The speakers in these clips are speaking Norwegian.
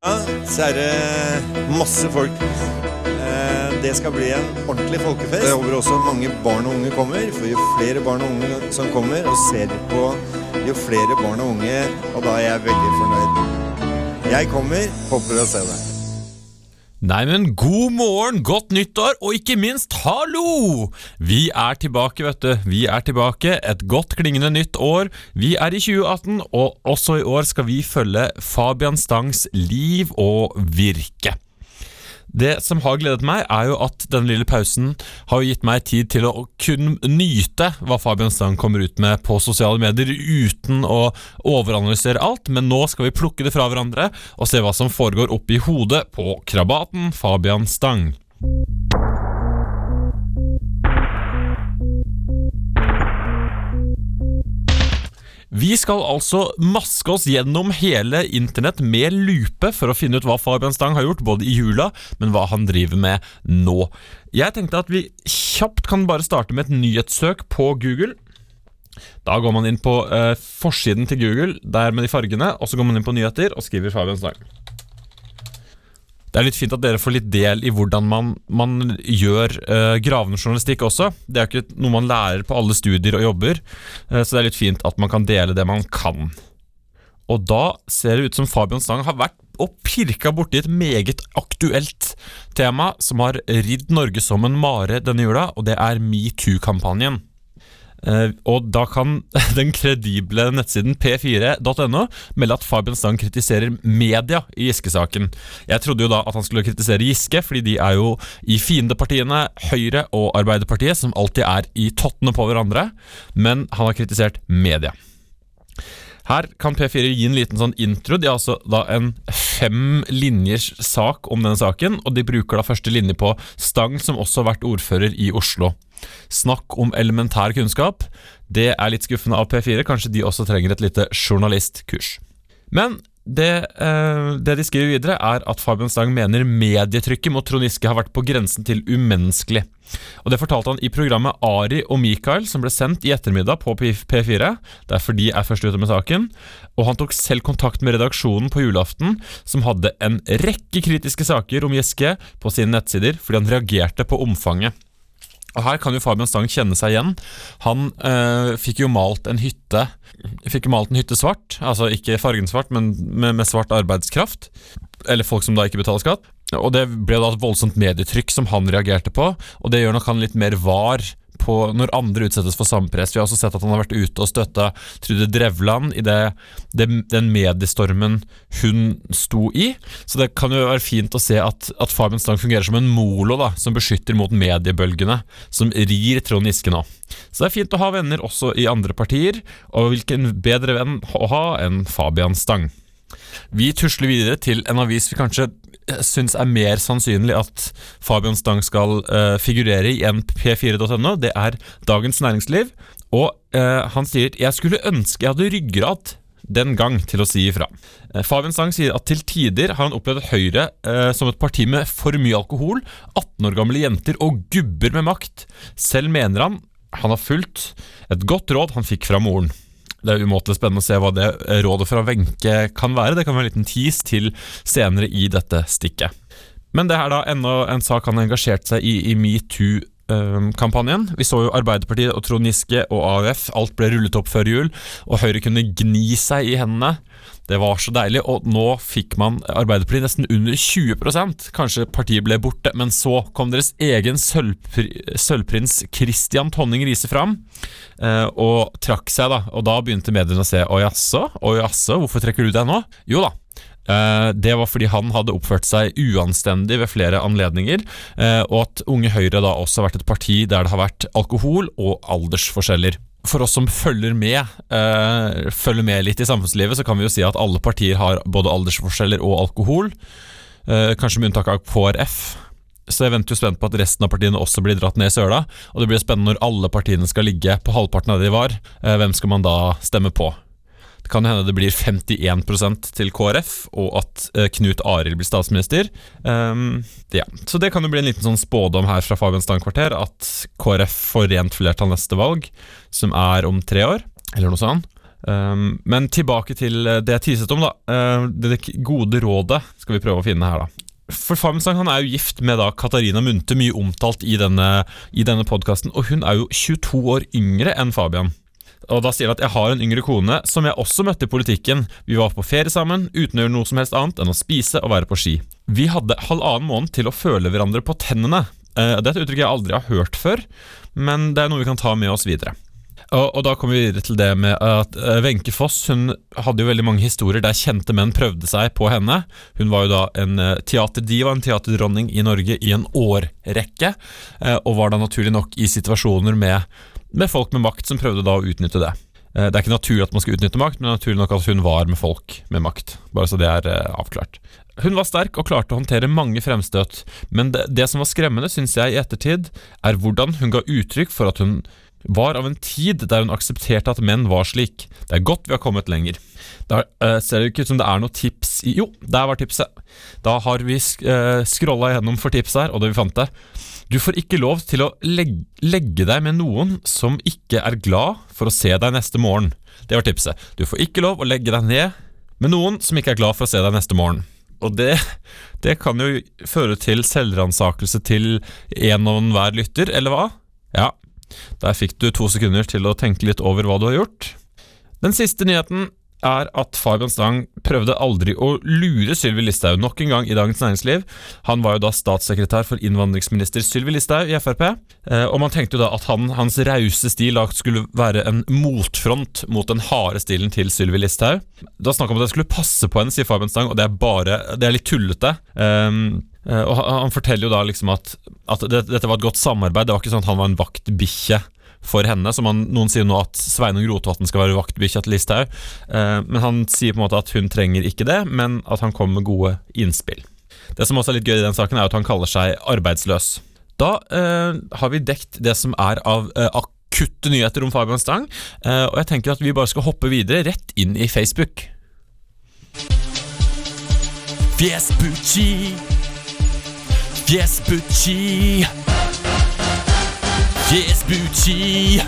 Ja, så er det masse folk. Eh, Det skal bli en ordentlig folkefest. Jeg håper også mange barn og unge kommer. For jo flere barn og unge som kommer og ser på, jo flere barn og unge, og da er jeg veldig fornøyd. Jeg kommer, håper å se deg. Nei, men god morgen, godt nyttår, og ikke minst hallo! Vi er tilbake, vet du. Vi er tilbake. Et godt klingende nytt år. Vi er i 2018, og også i år skal vi følge Fabian Stangs liv og virke. Det som har gledet meg, er jo at denne lille pausen har gitt meg tid til å kunne nyte hva Fabian Stang kommer ut med på sosiale medier, uten å overanalysere alt. Men nå skal vi plukke det fra hverandre og se hva som foregår oppi hodet på krabaten Fabian Stang. Vi skal altså maske oss gjennom hele internett med lupe for å finne ut hva Fabian Stang har gjort, både i jula, men hva han driver med nå. Jeg tenkte at vi kjapt kan bare starte med et nyhetssøk på Google. Da går man inn på eh, forsiden til Google, der med de fargene, og så går man inn på nyheter og skriver Fabian Stang. Det er litt fint at dere får litt del i hvordan man, man gjør uh, gravende journalistikk også. Det er ikke noe man lærer på alle studier og jobber, uh, så det er litt fint at man kan dele det man kan. Og da ser det ut som Fabian Stang har vært og pirka borti et meget aktuelt tema som har ridd Norge som en mare denne jula, og det er metoo-kampanjen. Eh, og da kan den kredible nettsiden p4.no melde at Fabian Stang kritiserer media i Giske-saken. Jeg trodde jo da at han skulle kritisere Giske, fordi de er jo i fiendepartiene Høyre og Arbeiderpartiet, som alltid er i tottene på hverandre, men han har kritisert media. Her kan P4 gi en liten sånn intro. De har altså da en fem linjers sak om denne saken, og de bruker da første linje på Stang, som også har vært ordfører i Oslo. Snakk om elementær kunnskap. Det er litt skuffende av P4. Kanskje de også trenger et lite journalistkurs. Men det, eh, det de skriver videre, er at Fabian Stang mener medietrykket mot Trond Giske har vært på grensen til umenneskelig. Og Det fortalte han i programmet Ari og Mikael, som ble sendt i ettermiddag på P4. Derfor de er først ute med saken. Og han tok selv kontakt med redaksjonen på julaften, som hadde en rekke kritiske saker om Giske på sine nettsider, fordi han reagerte på omfanget. Og Her kan jo Fabian Stang kjenne seg igjen. Han øh, fikk jo malt en hytte Fikk jo malt en hytte svart, altså ikke fargen svart, men med, med svart arbeidskraft. Eller folk som da ikke betaler skatt. Og Det ble da et voldsomt medietrykk som han reagerte på, og det gjør nok han litt mer var på når andre utsettes for samme press. Vi har også sett at han har vært ute og støtta Trude Drevland i det, det, den mediestormen hun sto i. Så det kan jo være fint å se at, at Fabian Stang fungerer som en molo da, som beskytter mot mediebølgene, som rir Trond Giske nå. Så det er fint å ha venner også i andre partier, og hvilken bedre venn å ha enn Fabian Stang. Vi tusler videre til en avis vi kanskje syns er mer sannsynlig at Fabian Stang skal uh, figurere i en p4.no. Det er Dagens Næringsliv. Og uh, han sier 'Jeg skulle ønske jeg hadde ryggrad' den gang til å si ifra. Uh, Fabian Stang sier at til tider har han opplevd Høyre som et parti med for mye alkohol, 18 år gamle jenter og gubber med makt. Selv mener han han har fulgt et godt råd han fikk fra moren. Det er umåtelig spennende å se hva det rådet fra Wenche kan være. Det kan være en liten tease til senere i dette stikket. Men det er da ennå en sak han har engasjert seg i i metoo-kampanjen. Vi så jo Arbeiderpartiet og Trond Giske og AUF. Alt ble rullet opp før jul, og Høyre kunne gni seg i hendene. Det var så deilig, og nå fikk man Arbeiderpartiet nesten under 20% Kanskje partiet ble borte, men så kom deres egen sølvpri sølvprins Christian Tonning Riise fram eh, og trakk seg, da. Og da begynte mediene å se Å jaså, å jaså, hvorfor trekker du deg nå? Jo da, det var fordi han hadde oppført seg uanstendig ved flere anledninger, eh, og at Unge Høyre da også har vært et parti der det har vært alkohol og aldersforskjeller. For oss som følger med, uh, følger med litt i samfunnslivet, så kan vi jo si at alle partier har både aldersforskjeller og alkohol. Uh, kanskje med unntak av KrF. Så jeg venter jo spent på at resten av partiene også blir dratt ned i søla. Og det blir spennende når alle partiene skal ligge på halvparten av det de var. Uh, hvem skal man da stemme på? Kan hende det blir 51% til KrF, og at eh, Knut Arild blir statsminister. Um, ja. Så det kan jo bli en liten sånn spådom her fra Fabian Stang-kvarter, at KrF får rent flertall neste valg, som er om tre år, eller noe sånt. Um, men tilbake til det jeg tiset om, da. Uh, det gode rådet skal vi prøve å finne her, da. For Fabian han er jo gift med da Katarina Munthe, mye omtalt i denne, i denne podkasten. Og hun er jo 22 år yngre enn Fabian. Og da sier han at jeg har en yngre kone som jeg også møtte i politikken. Vi var på ferie sammen uten å gjøre noe som helst annet enn å spise og være på ski. Vi hadde halvannen måned til å føle hverandre på tennene. Uh, det er et uttrykk jeg aldri har hørt før, men det er noe vi kan ta med oss videre. Og, da kommer vi videre til det med at eh, Wenche Foss hun hadde jo veldig mange historier der kjente menn prøvde seg på henne. Hun var jo da en eh, teaterdiva, en teaterdronning i Norge i en årrekke, eh, og var da naturlig nok i situasjoner med, med folk med makt som prøvde da å utnytte det. Det er ikke naturlig at man skal utnytte makt, men naturlig nok at hun var med folk med makt. Bare så det er avklart. Hun var sterk og klarte å håndtere mange fremstøt, men det, det som var skremmende, syns jeg i ettertid, er hvordan hun ga uttrykk for at hun var av en tid der hun aksepterte at menn var slik. Det er godt vi har kommet lenger. Da uh, ser det ikke ut som det er noe tips i Jo, der var tipset. Da har vi sk uh, scrolla igjennom for tips her, og det vi fant det. Du får ikke lov til å legge, legge deg med noen som ikke er glad for å se deg neste morgen. Det var tipset. Du får ikke lov å legge deg ned med noen som ikke er glad for å se deg neste morgen. Og det, det kan jo føre til selvransakelse til en og enhver lytter, eller hva? Ja, der fikk du to sekunder til å tenke litt over hva du har gjort. Den siste nyheten er at Fabian Stang prøvde aldri å lure Sylvi Listhaug nok en gang i Dagens Næringsliv. Han var jo da statssekretær for innvandringsminister Sylvi Listhaug i Frp. Eh, og man tenkte jo da at han, hans rause stil skulle være en motfront mot den harde stilen til Sylvi Listhaug. Da snakk om at jeg skulle passe på henne, sier Fabian Stang, og det er bare Det er litt tullete. Um, og Han forteller jo da liksom at, at det, dette var et godt samarbeid. Det var ikke sånn at han var en vaktbikkje for henne. Som han, noen sier nå at Sveinung Rotevatn skal være vaktbikkja til Listhaug. Eh, men han sier på en måte at hun trenger ikke det, men at han kommer med gode innspill. Det som også er litt gøy i den saken, er at han kaller seg arbeidsløs. Da eh, har vi dekt det som er av akutte nyheter om Fabian Stang, og jeg tenker at vi bare skal hoppe videre rett inn i Facebook. Vespucci Vespucci. Vespucci.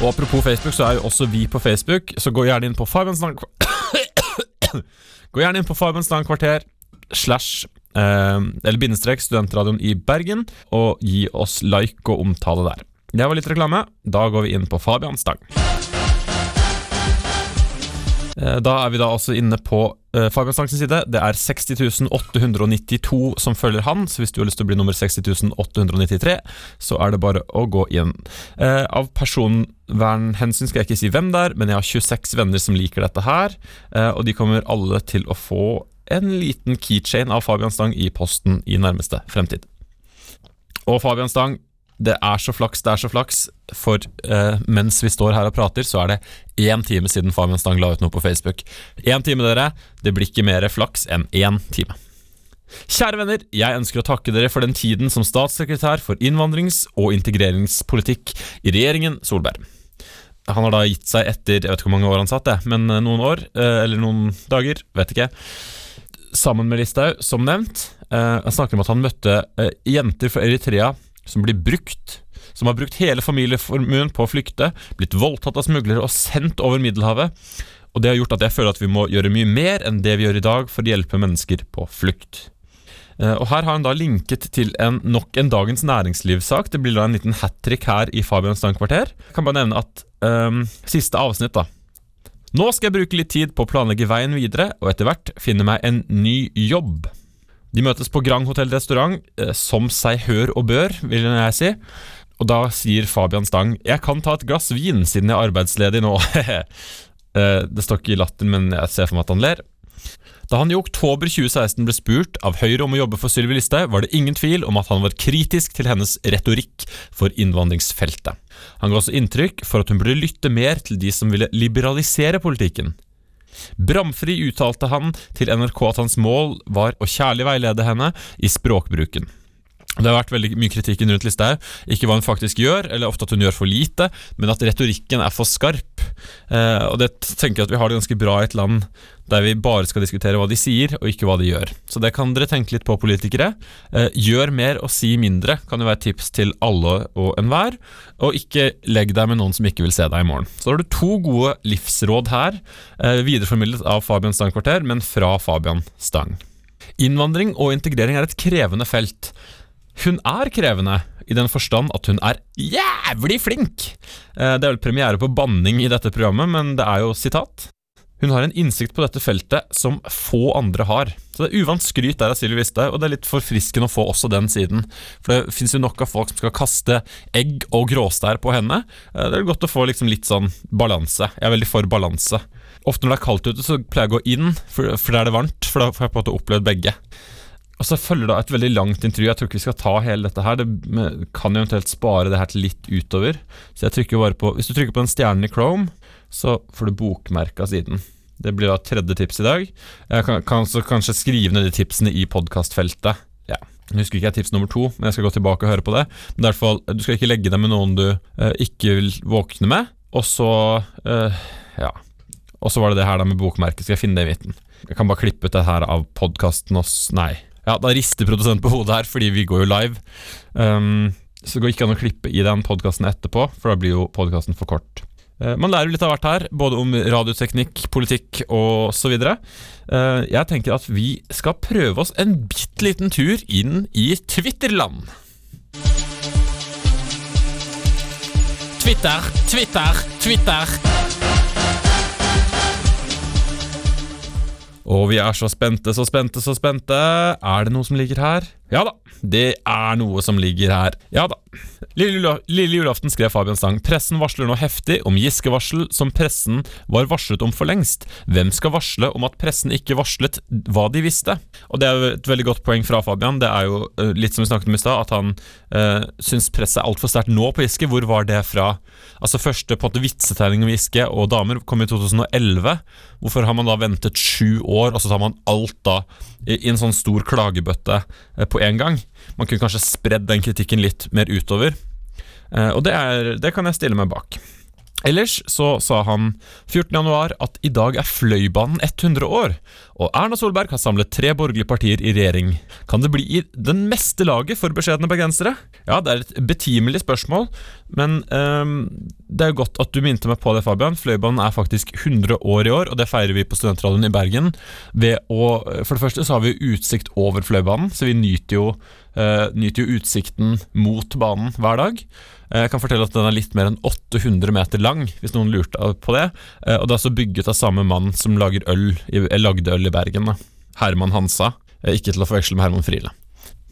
Og apropos Facebook, så er jo også vi på Facebook, så gå gjerne inn på Fabiansland Gå gjerne inn på Fabiansland kvarter slash eh, eller bindestrek Studentradioen i Bergen, og gi oss like og omtale der. Det var litt reklame. Da går vi inn på Fabiansdag. Eh, da er vi da også inne på Fabian Stangs side. Det er 60.892 som følger han, så hvis du har lyst til å bli nummer 60.893, så er det bare å gå inn. Uh, av personvernhensyn skal jeg ikke si hvem det er, men jeg har 26 venner som liker dette her, uh, og de kommer alle til å få en liten keychain av Fabian Stang i posten i nærmeste fremtid. Og Fabian Stang det er så flaks, det er så flaks, for uh, mens vi står her og prater, så er det én time siden Fabian Stang la ut noe på Facebook. Én time, dere. Det blir ikke mer flaks enn én time. Kjære venner, jeg ønsker å takke dere for den tiden som statssekretær for innvandrings- og integreringspolitikk i regjeringen Solberg. Han har da gitt seg etter jeg vet ikke hvor mange år han satt, det, men eh, noen år, eh, eller noen dager, vet ikke. Sammen med Listhaug, som nevnt. Jeg snakker om at han møtte jenter fra Eritrea som blir brukt, som har brukt hele familieformuen på å flykte, blitt voldtatt av smuglere og sendt over Middelhavet. Og det har gjort at jeg føler at vi må gjøre mye mer enn det vi gjør i dag for å hjelpe mennesker på flukt. Eh, og Her har han da linket til en, nok en Dagens Næringslivssak. Det blir da en liten hat trick her i Fabian Stang-kvarter. Jeg kan bare nevne at um, Siste avsnitt, da. Nå skal jeg bruke litt tid på å planlegge veien videre, og etter hvert finne meg en ny jobb. De møtes på Grand Hotell Restaurant, eh, som seg hør og bør, vil jeg si. Og da sier Fabian Stang 'Jeg kan ta et glass vin, siden jeg er arbeidsledig nå'. Eh, det står ikke i latteren, men jeg ser for meg at han ler. Da han i oktober 2016 ble spurt av Høyre om å jobbe for Sylvi Listhaug, var det ingen tvil om at han var kritisk til hennes retorikk for innvandringsfeltet. Han ga også inntrykk for at hun burde lytte mer til de som ville liberalisere politikken. Bramfri uttalte han til NRK at hans mål var å kjærlig veilede henne i språkbruken. Det har vært veldig mye kritikken rundt Listhaug. Ikke hva hun faktisk gjør, eller ofte at hun gjør for lite, men at retorikken er for skarp. Eh, og det tenker jeg at vi har det ganske bra i et land der vi bare skal diskutere hva de sier, og ikke hva de gjør. Så det kan dere tenke litt på, politikere. Eh, gjør mer og si mindre, kan jo være tips til alle og enhver. Og ikke legg deg med noen som ikke vil se deg i morgen. Så har du to gode livsråd her, eh, videreformidlet av Fabian Stang Kvarter, men fra Fabian Stang. Innvandring og integrering er et krevende felt. Hun er krevende, i den forstand at hun er jævlig flink! Eh, Det er vel premiere på banning i dette programmet, men det er jo sitat. Hun har en innsikt på dette feltet som få andre har. Så det er uvant skryt der av Sylvi Listhaug, og det er litt forfriskende å få også den siden. For det finnes jo nok av folk som skal kaste egg og gråstær på henne. Eh, Det er godt å få liksom litt sånn balanse. Jeg er veldig for balanse. Ofte når det er kaldt ute, så pleier jeg å gå inn, for, for da er det varmt. For da får jeg på en måte opplevd begge. Og så følger da et veldig langt intervju. Jeg tror ikke vi skal ta hele dette her. Det kan eventuelt spare det her til litt utover. Så jeg trykker bare på Hvis du trykker på den stjernen i Chrome, så får du bokmerka siden. Det blir da tredje tips i dag. Jeg kan, kan kanskje skrive ned de tipsene i podkastfeltet. Ja. Jeg husker ikke jeg tips nummer to, men jeg skal gå tilbake og høre på det. Men i hvert fall, Du skal ikke legge deg med noen du eh, ikke vil våkne med. Og så eh, Ja. Og så var det det her da med bokmerket. Skal jeg finne det i midten? Jeg kan bare klippe ut det her av podkasten oss Nei. Ja, da rister produsenten på hodet her, fordi vi går jo live. Um, så det går ikke an å klippe i den podkasten etterpå, for da blir jo podkasten for kort. Uh, Man lærer jo litt av hvert her, både om radioteknikk, politikk og så videre. Eh, Jeg tenker at vi skal prøve oss en bitte liten tur inn i Twitterland. Twitter, Twitter, Twitter. Og vi er så spente, så spente, så spente. Er det noe som ligger her? Ja da, det er noe som ligger her. Ja da. Lille, julaften skrev Fabian Stang. Pressen varsler nå heftig om Giske-varsel som pressen var varslet om for lengst. Hvem skal varsle om at pressen ikke varslet hva de visste? Og det er jo et veldig godt poeng fra Fabian. Det er jo eh, litt som vi snakket om i stad, at han øh, syns presset er altfor sterkt nå på Giske. Hvor var det fra? Altså Første på en vitsetegning om Giske og damer kom i 2011. Hvorfor har man da ventet sju år, og så tar man alt da i, i en sånn stor klagebøtte eh, på en gang? Man kunne kanskje spredd den kritikken litt mer utover. Eh, og det, er, det kan jeg stille meg bak. Ellers så sa han 14.1 at i dag er Fløibanen 100 år, og Erna Solberg har samlet tre borgerlige partier i regjering. Kan det bli i den meste laget for beskjedne bergensere? Ja, det er et betimelig spørsmål, men um, det er jo godt at du minte meg på det, Fabian. Fløibanen er faktisk 100 år i år, og det feirer vi på Studentradioen i Bergen. Ved å, for det første så har vi utsikt over Fløibanen, så vi nyter jo, nyter jo utsikten mot banen hver dag. Eh, Jeg kan fortelle at den er litt mer enn 800 meter lang, hvis noen lurte på det. Eh, Og det er også bygget av samme mann som lager øl, eh, lagde øl i Bergen. Da. Herman Hansa. Eh, Ikke til å forveksle med Herman Friele.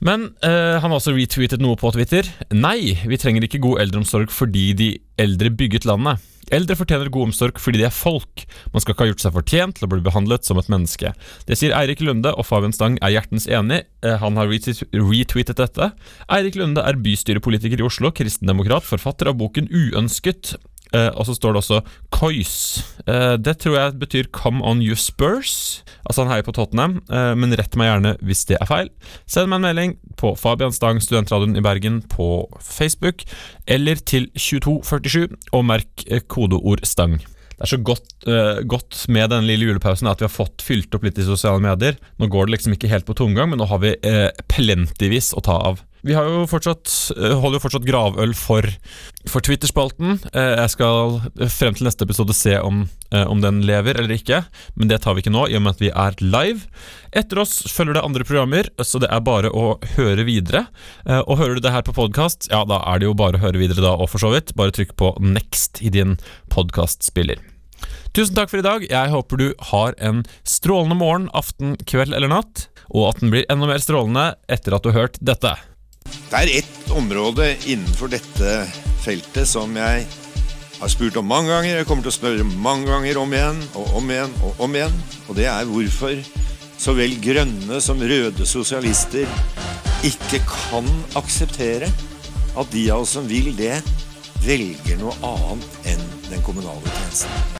Men eh, han har også retweetet noe på Twitter. Nei, vi trenger ikke god eldreomsorg fordi de eldre bygget landet. Eldre fortjener god omsorg fordi de er folk. Man skal ikke ha gjort seg fortjent til å bli behandlet som et menneske. Det sier Eirik Lunde, og Fabian Stang er hjertens enig. Eh, Han har retweetet dette. Eirik Lunde er bystyrepolitiker i Oslo, kristendemokrat, forfatter av boken Uønsket. Eh, og så står det også Coys. Uh, det tror jeg betyr Come on you Spurs. Altså han heier på Tottenham, uh, men rett meg gjerne hvis det er feil. Send meg en melding på Fabian Stang, Studentradioen i Bergen på Facebook, eller til 2247, og merk eh, kodeord Stang. Det er så godt, eh, godt med denne lille julepausen at vi har fått fylt opp litt i sosiale medier. Nå går det liksom ikke helt på tomgang, men nå har vi eh, plentyvis å ta av. Vi har jo fortsatt, eh, holder jo fortsatt gravøl for, for Twitter-spalten. Eh, jeg skal frem til neste episode se om, eh, om den lever eller ikke, men det tar vi ikke nå, i og med at vi er live. Etter oss følger det andre programmer, så det er bare å høre videre. Og hører du det her på podkast, ja, da er det jo bare å høre videre da, og for så vidt. Bare trykk på next i din podkastspiller. Tusen takk for i dag. Jeg håper du har en strålende morgen, aften, kveld eller natt, og at den blir enda mer strålende etter at du har hørt dette. Det er ett område innenfor dette feltet som jeg har spurt om mange ganger. Jeg kommer til å spørre mange ganger om igjen og om igjen og om igjen. Og det er hvorfor så vel grønne som røde sosialister ikke kan akseptere at de av oss som vil det, velger noe annet enn den kommunale tjenesten.